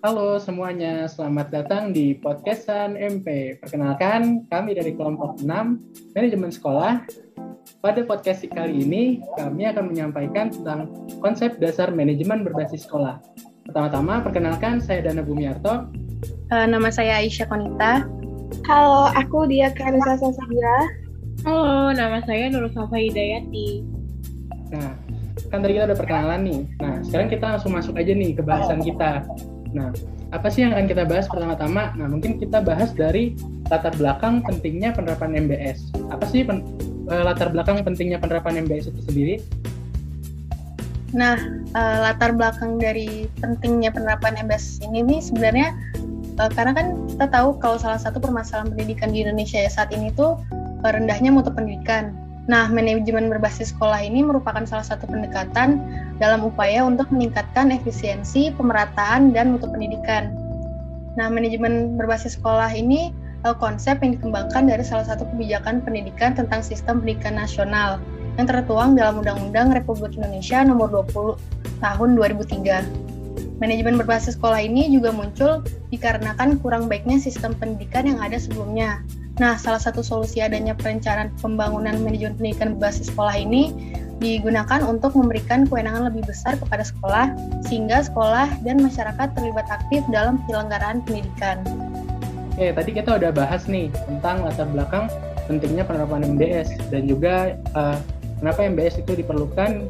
Halo semuanya, selamat datang di podcastan MP. Perkenalkan, kami dari kelompok 6 Manajemen Sekolah. Pada podcast kali ini, kami akan menyampaikan tentang konsep dasar manajemen berbasis sekolah. Pertama-tama, perkenalkan saya Dana Bumiarto. Uh, nama saya Aisyah Konita. Halo, aku Dia Karisa Sasabira. Halo, nama saya Nur Safa Hidayati. Nah, kan tadi kita udah perkenalan nih. Nah, sekarang kita langsung masuk aja nih ke bahasan kita. Nah, apa sih yang akan kita bahas pertama-tama? Nah, mungkin kita bahas dari latar belakang pentingnya penerapan MBS. Apa sih pen, uh, latar belakang pentingnya penerapan MBS itu sendiri? Nah, uh, latar belakang dari pentingnya penerapan MBS ini nih sebenarnya uh, karena kan kita tahu kalau salah satu permasalahan pendidikan di Indonesia ya saat ini tuh rendahnya mutu pendidikan. Nah, manajemen berbasis sekolah ini merupakan salah satu pendekatan dalam upaya untuk meningkatkan efisiensi, pemerataan, dan mutu pendidikan. Nah, manajemen berbasis sekolah ini uh, konsep yang dikembangkan dari salah satu kebijakan pendidikan tentang sistem pendidikan nasional yang tertuang dalam Undang-Undang Republik Indonesia Nomor 20 Tahun 2003. Manajemen berbasis sekolah ini juga muncul dikarenakan kurang baiknya sistem pendidikan yang ada sebelumnya, Nah, salah satu solusi adanya perencanaan pembangunan manajemen pendidikan berbasis sekolah ini digunakan untuk memberikan kewenangan lebih besar kepada sekolah, sehingga sekolah dan masyarakat terlibat aktif dalam penyelenggaraan pendidikan. Oke, tadi kita udah bahas nih tentang latar belakang pentingnya penerapan MBS dan juga uh, kenapa MBS itu diperlukan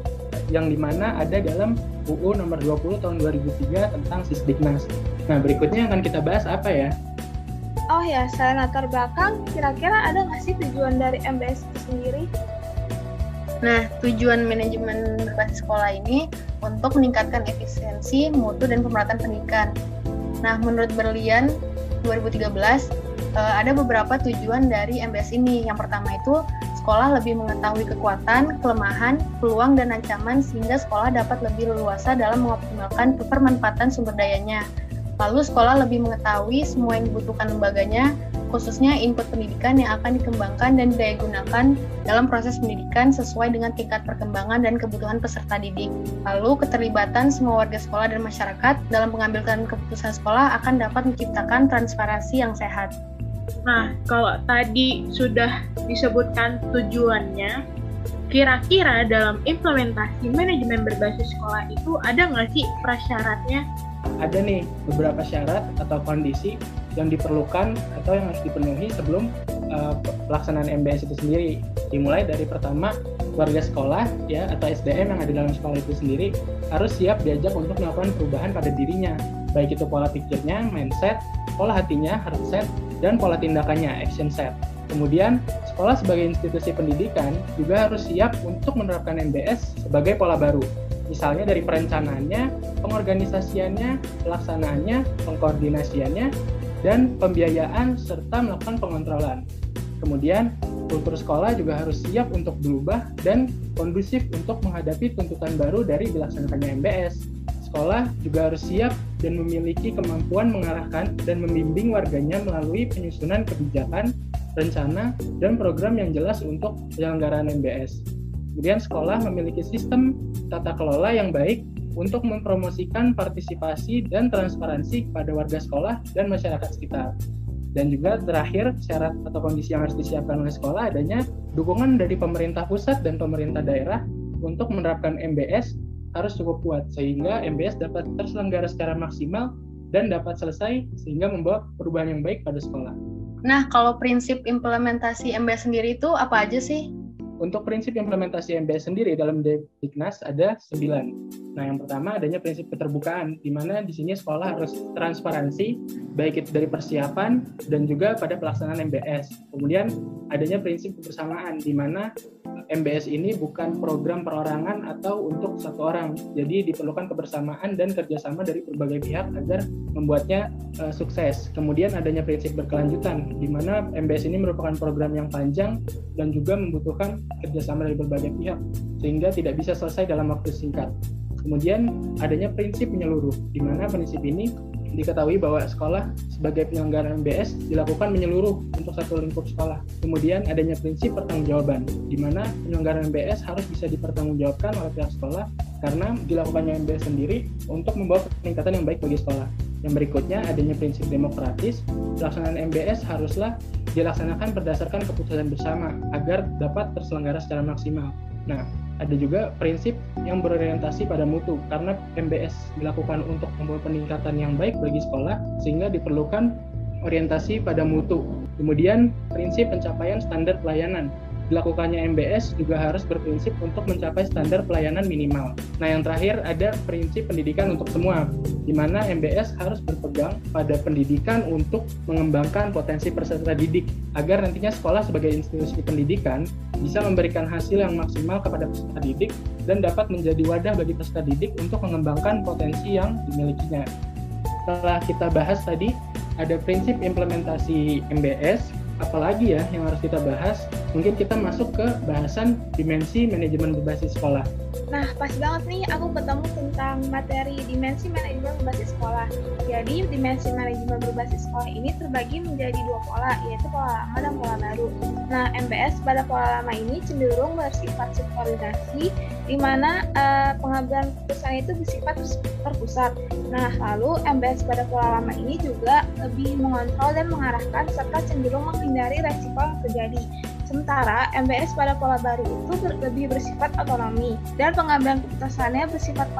yang di mana ada dalam UU nomor 20 tahun 2003 tentang Sisdiknas. Nah, berikutnya akan kita bahas apa ya? Oh ya, selain latar belakang, kira-kira ada nggak sih tujuan dari MBS itu sendiri? Nah, tujuan manajemen berbasis sekolah ini untuk meningkatkan efisiensi, mutu, dan pemerataan pendidikan. Nah, menurut Berlian 2013, eh, ada beberapa tujuan dari MBS ini. Yang pertama itu, sekolah lebih mengetahui kekuatan, kelemahan, peluang, dan ancaman sehingga sekolah dapat lebih leluasa dalam mengoptimalkan pemanfaatan sumber dayanya. Lalu sekolah lebih mengetahui semua yang dibutuhkan lembaganya, khususnya input pendidikan yang akan dikembangkan dan didaya gunakan dalam proses pendidikan sesuai dengan tingkat perkembangan dan kebutuhan peserta didik. Lalu keterlibatan semua warga sekolah dan masyarakat dalam mengambilkan keputusan sekolah akan dapat menciptakan transparansi yang sehat. Nah, kalau tadi sudah disebutkan tujuannya, kira-kira dalam implementasi manajemen berbasis sekolah itu ada nggak sih prasyaratnya ada nih beberapa syarat atau kondisi yang diperlukan atau yang harus dipenuhi sebelum uh, pelaksanaan MBS itu sendiri. Dimulai dari pertama warga sekolah ya atau SDM yang ada dalam sekolah itu sendiri harus siap diajak untuk melakukan perubahan pada dirinya, baik itu pola pikirnya, mindset, pola hatinya, heart set, dan pola tindakannya, action set. Kemudian, sekolah sebagai institusi pendidikan juga harus siap untuk menerapkan MBS sebagai pola baru, misalnya dari perencanaannya, pengorganisasiannya, pelaksanaannya, pengkoordinasiannya, dan pembiayaan serta melakukan pengontrolan. Kemudian, kultur sekolah juga harus siap untuk berubah dan kondusif untuk menghadapi tuntutan baru dari dilaksanakannya MBS. Sekolah juga harus siap dan memiliki kemampuan mengarahkan dan membimbing warganya melalui penyusunan kebijakan, rencana, dan program yang jelas untuk penyelenggaraan MBS. Kemudian sekolah memiliki sistem tata kelola yang baik untuk mempromosikan partisipasi dan transparansi kepada warga sekolah dan masyarakat sekitar. Dan juga terakhir syarat atau kondisi yang harus disiapkan oleh sekolah adanya dukungan dari pemerintah pusat dan pemerintah daerah untuk menerapkan MBS harus cukup kuat sehingga MBS dapat terselenggara secara maksimal dan dapat selesai sehingga membawa perubahan yang baik pada sekolah. Nah, kalau prinsip implementasi MBS sendiri itu apa aja sih? Untuk prinsip implementasi MBS sendiri dalam Diknas ada sembilan. Nah, yang pertama adanya prinsip keterbukaan, di mana di sini sekolah harus transparansi, baik itu dari persiapan dan juga pada pelaksanaan MBS. Kemudian adanya prinsip kebersamaan, di mana MBS ini bukan program perorangan atau untuk satu orang. Jadi diperlukan kebersamaan dan kerjasama dari berbagai pihak agar membuatnya uh, sukses. Kemudian adanya prinsip berkelanjutan, di mana MBS ini merupakan program yang panjang dan juga membutuhkan kerjasama dari berbagai pihak, sehingga tidak bisa selesai dalam waktu singkat. Kemudian adanya prinsip menyeluruh, di mana prinsip ini diketahui bahwa sekolah sebagai penyelenggara MBS dilakukan menyeluruh untuk satu lingkup sekolah. Kemudian adanya prinsip pertanggungjawaban, di mana penyelenggaraan MBS harus bisa dipertanggungjawabkan oleh pihak sekolah karena dilakukannya MBS sendiri untuk membawa peningkatan yang baik bagi sekolah. Yang berikutnya adanya prinsip demokratis, pelaksanaan MBS haruslah dilaksanakan berdasarkan keputusan bersama agar dapat terselenggara secara maksimal. Nah, ada juga prinsip yang berorientasi pada mutu karena MBS dilakukan untuk membuat peningkatan yang baik bagi sekolah sehingga diperlukan orientasi pada mutu. Kemudian prinsip pencapaian standar pelayanan dilakukannya MBS juga harus berprinsip untuk mencapai standar pelayanan minimal. Nah, yang terakhir ada prinsip pendidikan untuk semua, di mana MBS harus berpegang pada pendidikan untuk mengembangkan potensi peserta didik, agar nantinya sekolah sebagai institusi pendidikan bisa memberikan hasil yang maksimal kepada peserta didik dan dapat menjadi wadah bagi peserta didik untuk mengembangkan potensi yang dimilikinya. Setelah kita bahas tadi, ada prinsip implementasi MBS, apalagi ya yang harus kita bahas? Mungkin kita masuk ke bahasan dimensi manajemen berbasis sekolah. Nah, pas banget nih aku ketemu tentang materi dimensi manajemen berbasis sekolah. Jadi, dimensi manajemen berbasis sekolah ini terbagi menjadi dua pola, yaitu pola lama dan pola baru. Nah, MBS pada pola lama ini cenderung bersifat subordinasi, di mana uh, pengambilan keputusan itu bersifat terpusat. Nah, lalu MBS pada pola lama ini juga lebih mengontrol dan mengarahkan serta cenderung menghindari resiko yang terjadi. Sementara MBS pada pola baru itu lebih bersifat otonomi dan pengambilan keputusannya bersifat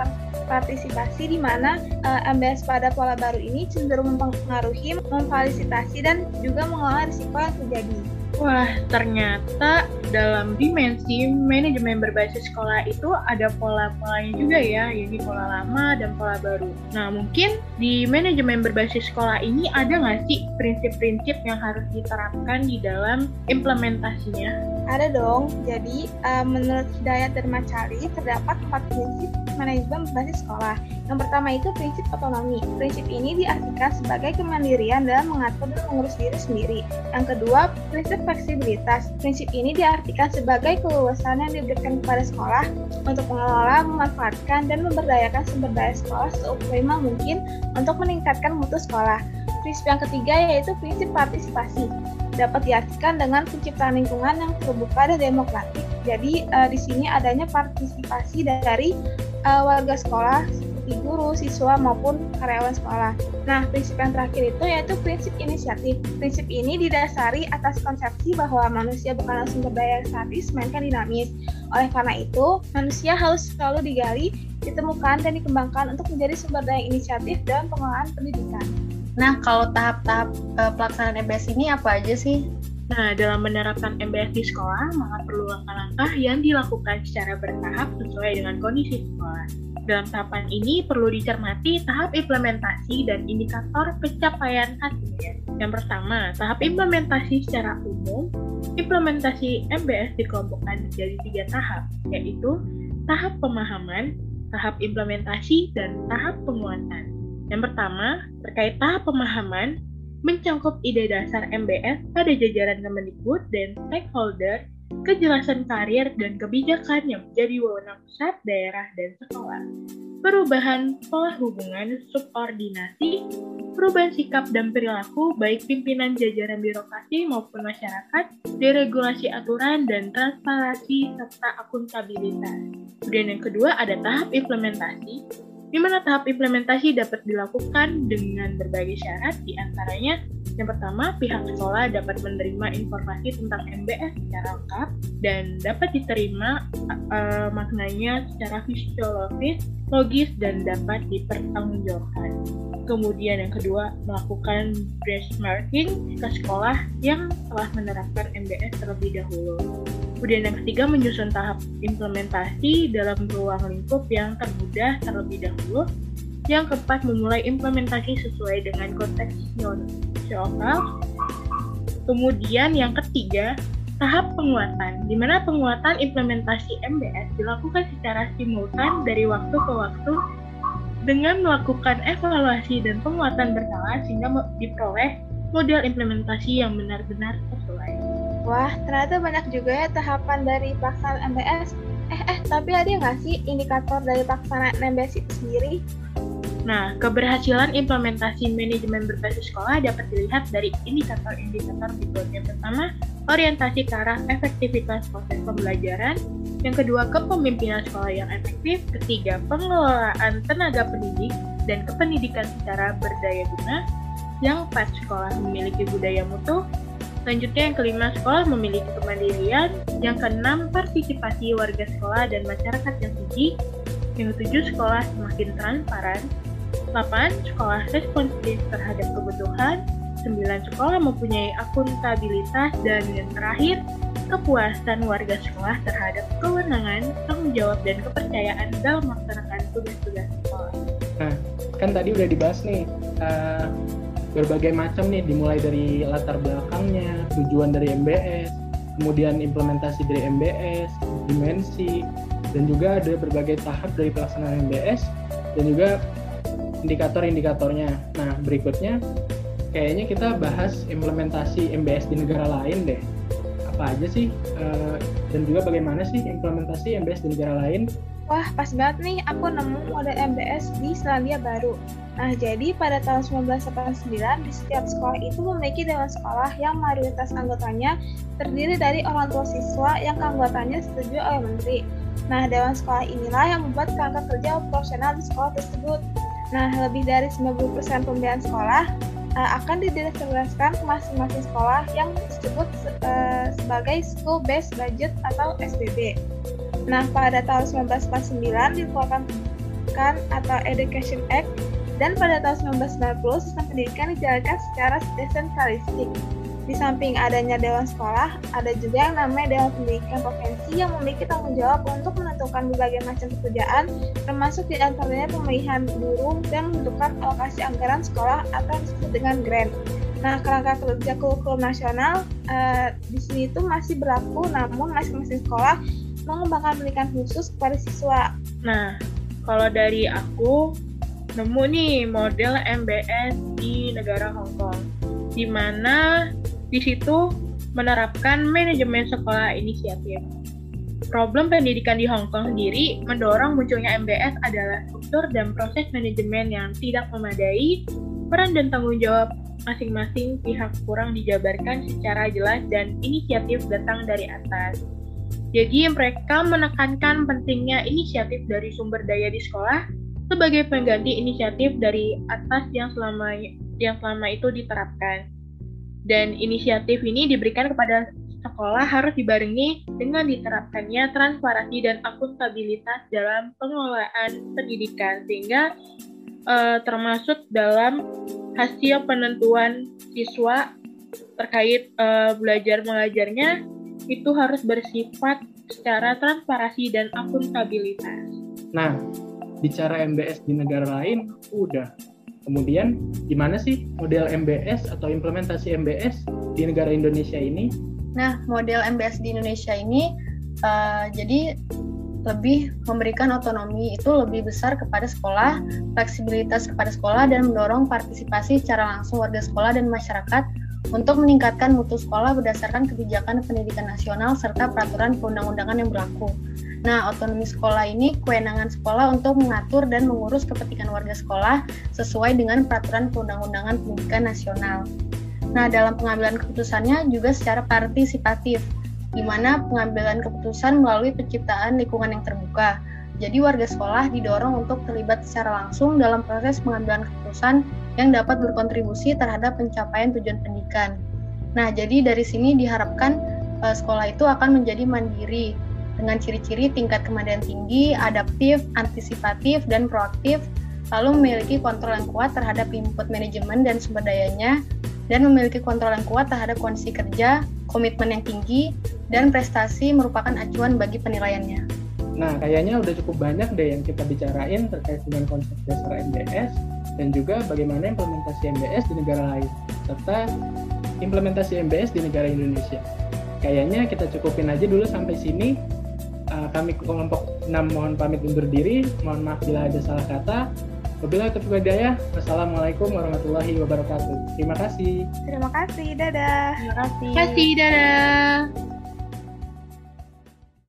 partisipasi di mana uh, eh, MBS pada pola baru ini cenderung mempengaruhi, memfasilitasi dan juga mengelola risiko yang terjadi. Wah, ternyata dalam dimensi manajemen berbasis sekolah itu ada pola-polanya juga ya, yaitu pola lama dan pola baru. Nah, mungkin di manajemen berbasis sekolah ini ada nggak sih prinsip-prinsip yang harus diterapkan di dalam implementasinya? Ada dong. Jadi, uh, menurut Hidayat Dermacari, terdapat empat prinsip manajemen berbasis sekolah. Yang pertama itu prinsip otonomi. Prinsip ini diartikan sebagai kemandirian dalam mengatur dan mengurus diri sendiri. Yang kedua, prinsip fleksibilitas. Prinsip ini diartikan sebagai keleluasan yang diberikan kepada sekolah untuk mengelola, memanfaatkan, dan memberdayakan sumber daya sekolah seoptimal mungkin untuk meningkatkan mutu sekolah. Prinsip yang ketiga yaitu prinsip partisipasi dapat diartikan dengan penciptaan lingkungan yang terbuka dan demokratik. Jadi uh, di sini adanya partisipasi dari uh, warga sekolah seperti guru, siswa maupun karyawan sekolah. Nah, prinsip yang terakhir itu yaitu prinsip inisiatif. Prinsip ini didasari atas konsepsi bahwa manusia bukanlah sumber daya yang statis, melainkan dinamis. Oleh karena itu, manusia harus selalu digali, ditemukan, dan dikembangkan untuk menjadi sumber daya inisiatif dalam pengelolaan pendidikan. Nah, kalau tahap-tahap uh, pelaksanaan MBS ini apa aja sih? Nah, dalam menerapkan MBS di sekolah, maka perlu langkah-langkah yang dilakukan secara bertahap sesuai dengan kondisi sekolah. Dalam tahapan ini perlu dicermati tahap implementasi dan indikator pencapaian hasilnya. Yang pertama, tahap implementasi secara umum. Implementasi MBS dikelompokkan menjadi tiga tahap, yaitu tahap pemahaman, tahap implementasi, dan tahap penguatan. Yang pertama, terkait tahap pemahaman, mencangkup ide dasar MBS pada jajaran Kemendikbud dan stakeholder, kejelasan karir dan kebijakan yang menjadi wewenang pusat, daerah, dan sekolah. Perubahan pola hubungan subordinasi, perubahan sikap dan perilaku baik pimpinan jajaran birokrasi maupun masyarakat, deregulasi aturan dan transparansi serta akuntabilitas. Kemudian yang kedua ada tahap implementasi, di mana tahap implementasi dapat dilakukan dengan berbagai syarat, di antaranya yang pertama, pihak sekolah dapat menerima informasi tentang MBS secara lengkap dan dapat diterima uh, maknanya secara fisiologis, logis, dan dapat dipertanggungjawabkan. Kemudian yang kedua, melakukan benchmarking ke sekolah yang telah menerapkan MBS terlebih dahulu. Kemudian yang ketiga menyusun tahap implementasi dalam ruang lingkup yang termudah terlebih dahulu. Yang keempat memulai implementasi sesuai dengan konteks lokal. Kemudian yang ketiga tahap penguatan, di mana penguatan implementasi MBS dilakukan secara simultan dari waktu ke waktu dengan melakukan evaluasi dan penguatan berkala sehingga diperoleh model implementasi yang benar-benar sesuai. Wah, ternyata banyak juga ya tahapan dari pelaksanaan MBS. Eh, eh, tapi ada nggak sih indikator dari pelaksanaan MBS itu sendiri? Nah, keberhasilan implementasi manajemen berbasis sekolah dapat dilihat dari indikator-indikator berikut. Yang pertama, orientasi ke arah efektivitas proses pembelajaran. Yang kedua, kepemimpinan sekolah yang efektif. Ketiga, pengelolaan tenaga pendidik. dan kependidikan secara berdaya guna. Yang empat, sekolah memiliki budaya mutu. Selanjutnya yang kelima, sekolah memiliki kemandirian. Yang keenam, partisipasi warga sekolah dan masyarakat yang tinggi. Yang ketujuh, sekolah semakin transparan. 8. Sekolah responsif terhadap kebutuhan. 9. Sekolah mempunyai akuntabilitas. Dan yang terakhir, kepuasan warga sekolah terhadap kewenangan, tanggung jawab, dan kepercayaan dalam melaksanakan tugas-tugas sekolah. Nah, kan tadi udah dibahas nih uh, berbagai macam nih, dimulai dari latar belakangnya, tujuan dari MBS, kemudian implementasi dari MBS, dimensi, dan juga ada berbagai tahap dari pelaksanaan MBS, dan juga indikator-indikatornya. Nah, berikutnya kayaknya kita bahas implementasi MBS di negara lain deh apa aja sih uh, dan juga bagaimana sih implementasi MBS di negara lain? Wah, pas banget nih aku nemu model MBS di Selandia Baru. Nah, jadi pada tahun 1989 di setiap sekolah itu memiliki dewan sekolah yang mayoritas anggotanya terdiri dari orang tua siswa yang keanggotaannya setuju oleh menteri. Nah, dewan sekolah inilah yang membuat kerangka kerja operasional di sekolah tersebut. Nah, lebih dari 90% pembiayaan sekolah uh, akan didistribusikan ke masing-masing sekolah yang disebut uh, sebagai School Based Budget atau SBB. Nah, pada tahun 1949 dikeluarkan kan atau Education Act dan pada tahun 1990 sistem pendidikan dijalankan secara desentralistik. Di samping adanya Dewan Sekolah, ada juga yang namanya Dewan Pendidikan Provinsi yang memiliki tanggung jawab untuk menentukan berbagai macam pekerjaan, termasuk di antaranya pemilihan guru dan menentukan alokasi anggaran sekolah atau disebut dengan grant. Nah, kerangka kerja kurikulum nasional uh, di sini itu masih berlaku, namun masing-masing sekolah mengembangkan pendidikan khusus kepada siswa. Nah, kalau dari aku nemu nih model MBS di negara Hong Kong, di mana di situ menerapkan manajemen sekolah inisiatif. Problem pendidikan di Hong Kong sendiri mendorong munculnya MBS adalah struktur dan proses manajemen yang tidak memadai, peran dan tanggung jawab masing-masing pihak kurang dijabarkan secara jelas dan inisiatif datang dari atas. Jadi mereka menekankan pentingnya inisiatif dari sumber daya di sekolah sebagai pengganti inisiatif dari atas yang selama yang selama itu diterapkan. Dan inisiatif ini diberikan kepada sekolah harus dibarengi dengan diterapkannya transparansi dan akuntabilitas dalam pengelolaan pendidikan sehingga uh, termasuk dalam hasil penentuan siswa terkait uh, belajar mengajarnya itu harus bersifat secara transparansi dan akuntabilitas. Nah, bicara MBS di negara lain udah Kemudian gimana sih model MBS atau implementasi MBS di negara Indonesia ini? Nah, model MBS di Indonesia ini uh, jadi lebih memberikan otonomi itu lebih besar kepada sekolah, fleksibilitas kepada sekolah, dan mendorong partisipasi secara langsung warga sekolah dan masyarakat untuk meningkatkan mutu sekolah berdasarkan kebijakan pendidikan nasional serta peraturan perundang-undangan yang berlaku. Nah, otonomi sekolah ini kewenangan sekolah untuk mengatur dan mengurus kepentingan warga sekolah sesuai dengan peraturan perundang-undangan pendidikan nasional. Nah, dalam pengambilan keputusannya juga secara partisipatif, di mana pengambilan keputusan melalui penciptaan lingkungan yang terbuka. Jadi warga sekolah didorong untuk terlibat secara langsung dalam proses pengambilan keputusan yang dapat berkontribusi terhadap pencapaian tujuan pendidikan. Nah, jadi dari sini diharapkan uh, sekolah itu akan menjadi mandiri, dengan ciri-ciri tingkat kemandirian tinggi, adaptif, antisipatif, dan proaktif, lalu memiliki kontrol yang kuat terhadap input manajemen dan sumber dayanya, dan memiliki kontrol yang kuat terhadap kondisi kerja, komitmen yang tinggi, dan prestasi merupakan acuan bagi penilaiannya. Nah, kayaknya udah cukup banyak deh yang kita bicarain terkait dengan konsep dasar MBS dan juga bagaimana implementasi MBS di negara lain, serta implementasi MBS di negara Indonesia. Kayaknya kita cukupin aja dulu sampai sini uh, kami kelompok 6 mohon pamit undur diri. Mohon maaf bila ada salah kata. Wabillahi taufiq hidayah. Wassalamualaikum warahmatullahi wabarakatuh. Terima kasih. Terima kasih. Dadah. Terima kasih. Terima kasih. Dadah.